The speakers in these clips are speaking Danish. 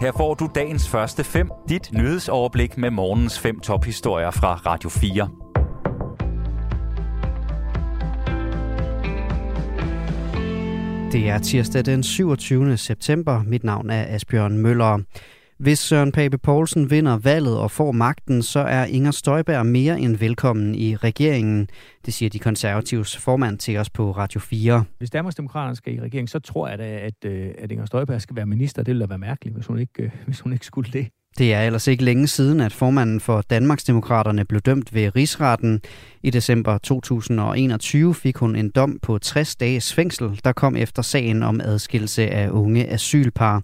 Her får du dagens første fem, dit nyhedsoverblik med morgens fem tophistorier fra Radio 4. Det er tirsdag den 27. september. Mit navn er Asbjørn Møller. Hvis Søren Pape Poulsen vinder valget og får magten, så er Inger Støjberg mere end velkommen i regeringen. Det siger de konservatives formand til os på Radio 4. Hvis Danmarksdemokraterne skal i regering, så tror jeg da, at, øh, at Inger Støjberg skal være minister. Det ville da være mærkeligt, hvis hun ikke, øh, hvis hun ikke skulle det. Det er ellers ikke længe siden, at formanden for Danmarksdemokraterne blev dømt ved rigsretten. I december 2021 fik hun en dom på 60 dages fængsel, der kom efter sagen om adskillelse af unge asylpar.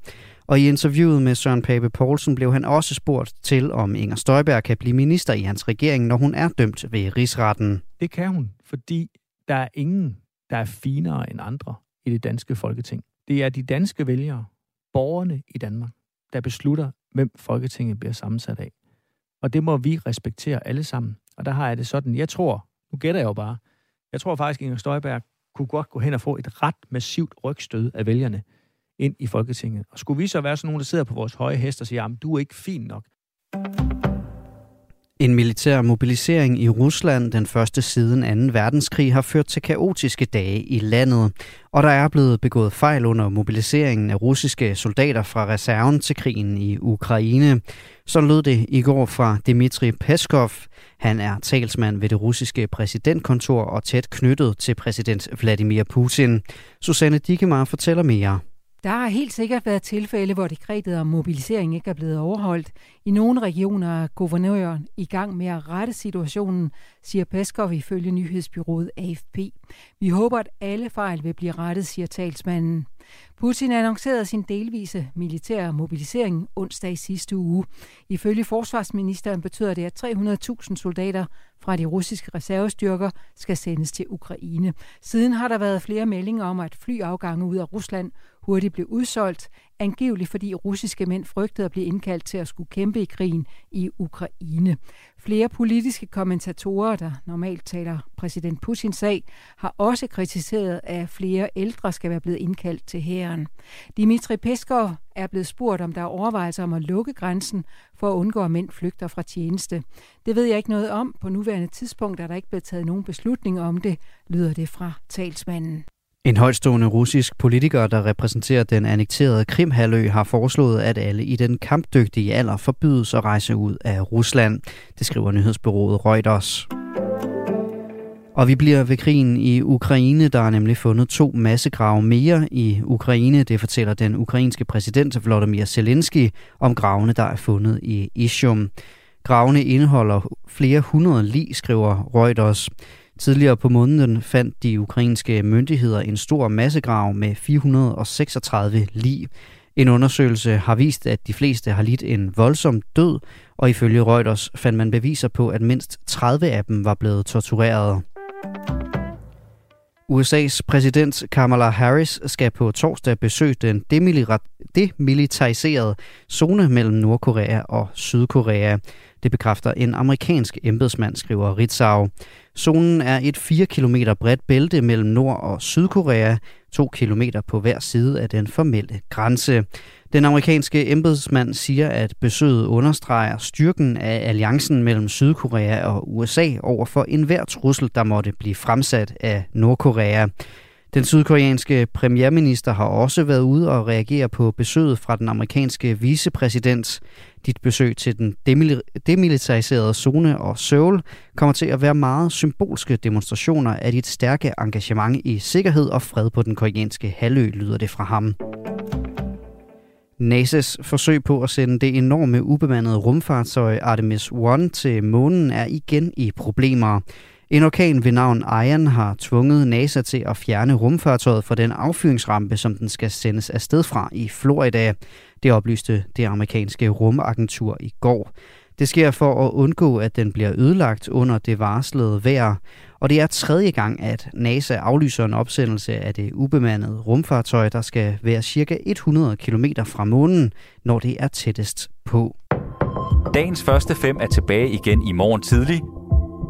Og i interviewet med Søren Pape Poulsen blev han også spurgt til, om Inger Støjberg kan blive minister i hans regering, når hun er dømt ved rigsretten. Det kan hun, fordi der er ingen, der er finere end andre i det danske folketing. Det er de danske vælgere, borgerne i Danmark, der beslutter, hvem Folketinget bliver sammensat af. Og det må vi respektere alle sammen. Og der har jeg det sådan, jeg tror, nu gætter jeg jo bare, jeg tror faktisk, at Inger Støjberg kunne godt gå hen og få et ret massivt rygstød af vælgerne ind i Folketinget. Og skulle vi så være sådan nogen, der sidder på vores høje hest og siger, at du er ikke fin nok. En militær mobilisering i Rusland den første siden 2. verdenskrig har ført til kaotiske dage i landet, og der er blevet begået fejl under mobiliseringen af russiske soldater fra reserven til krigen i Ukraine. Så lød det i går fra Dmitri Peskov. Han er talsmand ved det russiske præsidentkontor og tæt knyttet til præsident Vladimir Putin. Susanne Dikemar fortæller mere. Der har helt sikkert været tilfælde, hvor dekretet om mobilisering ikke er blevet overholdt. I nogle regioner er guvernøren i gang med at rette situationen, siger Peskov ifølge nyhedsbyrået AFP. Vi håber, at alle fejl vil blive rettet, siger talsmanden. Putin annoncerede sin delvise militære mobilisering onsdag i sidste uge. Ifølge forsvarsministeren betyder det, at 300.000 soldater fra de russiske reservestyrker skal sendes til Ukraine. Siden har der været flere meldinger om, at flyafgange ud af Rusland hurtigt blev udsolgt, angiveligt fordi russiske mænd frygtede at blive indkaldt til at skulle kæmpe i krigen i Ukraine. Flere politiske kommentatorer, der normalt taler præsident Putins sag, har også kritiseret, at flere ældre skal være blevet indkaldt til hæren. Dimitri Peskov er blevet spurgt, om der er overvejelser om at lukke grænsen for at undgå, at mænd flygter fra tjeneste. Det ved jeg ikke noget om. På nuværende tidspunkt er der ikke blevet taget nogen beslutning om det, lyder det fra talsmanden. En højstående russisk politiker, der repræsenterer den annekterede Krimhalø, har foreslået, at alle i den kampdygtige alder forbydes at rejse ud af Rusland. Det skriver nyhedsbyrået Reuters. Og vi bliver ved krigen i Ukraine. Der er nemlig fundet to massegrave mere i Ukraine. Det fortæller den ukrainske præsident Volodymyr Zelensky om gravene, der er fundet i Ishum. Gravene indeholder flere hundrede lig, skriver Reuters. Tidligere på måneden fandt de ukrainske myndigheder en stor massegrav med 436 lig. En undersøgelse har vist, at de fleste har lidt en voldsom død, og ifølge Reuters fandt man beviser på, at mindst 30 af dem var blevet tortureret. USA's præsident Kamala Harris skal på torsdag besøge den demilitariserede zone mellem Nordkorea og Sydkorea. Det bekræfter en amerikansk embedsmand, skriver Ritzau. Zonen er et 4 km bredt bælte mellem Nord- og Sydkorea, 2 km på hver side af den formelle grænse. Den amerikanske embedsmand siger, at besøget understreger styrken af alliancen mellem Sydkorea og USA over for enhver trussel, der måtte blive fremsat af Nordkorea. Den sydkoreanske premierminister har også været ude og reagere på besøget fra den amerikanske vicepræsident. Dit besøg til den demilitariserede zone og Seoul kommer til at være meget symbolske demonstrationer af dit stærke engagement i sikkerhed og fred på den koreanske halvø, lyder det fra ham. NASA's forsøg på at sende det enorme ubemandede rumfartøj Artemis 1 til månen er igen i problemer. En orkan ved navn Ian har tvunget NASA til at fjerne rumfartøjet fra den affyringsrampe, som den skal sendes afsted fra i Florida. Det oplyste det amerikanske rumagentur i går. Det sker for at undgå, at den bliver ødelagt under det varslede vejr. Og det er tredje gang, at NASA aflyser en opsendelse af det ubemandede rumfartøj, der skal være cirka 100 km fra månen, når det er tættest på. Dagens første fem er tilbage igen i morgen tidlig.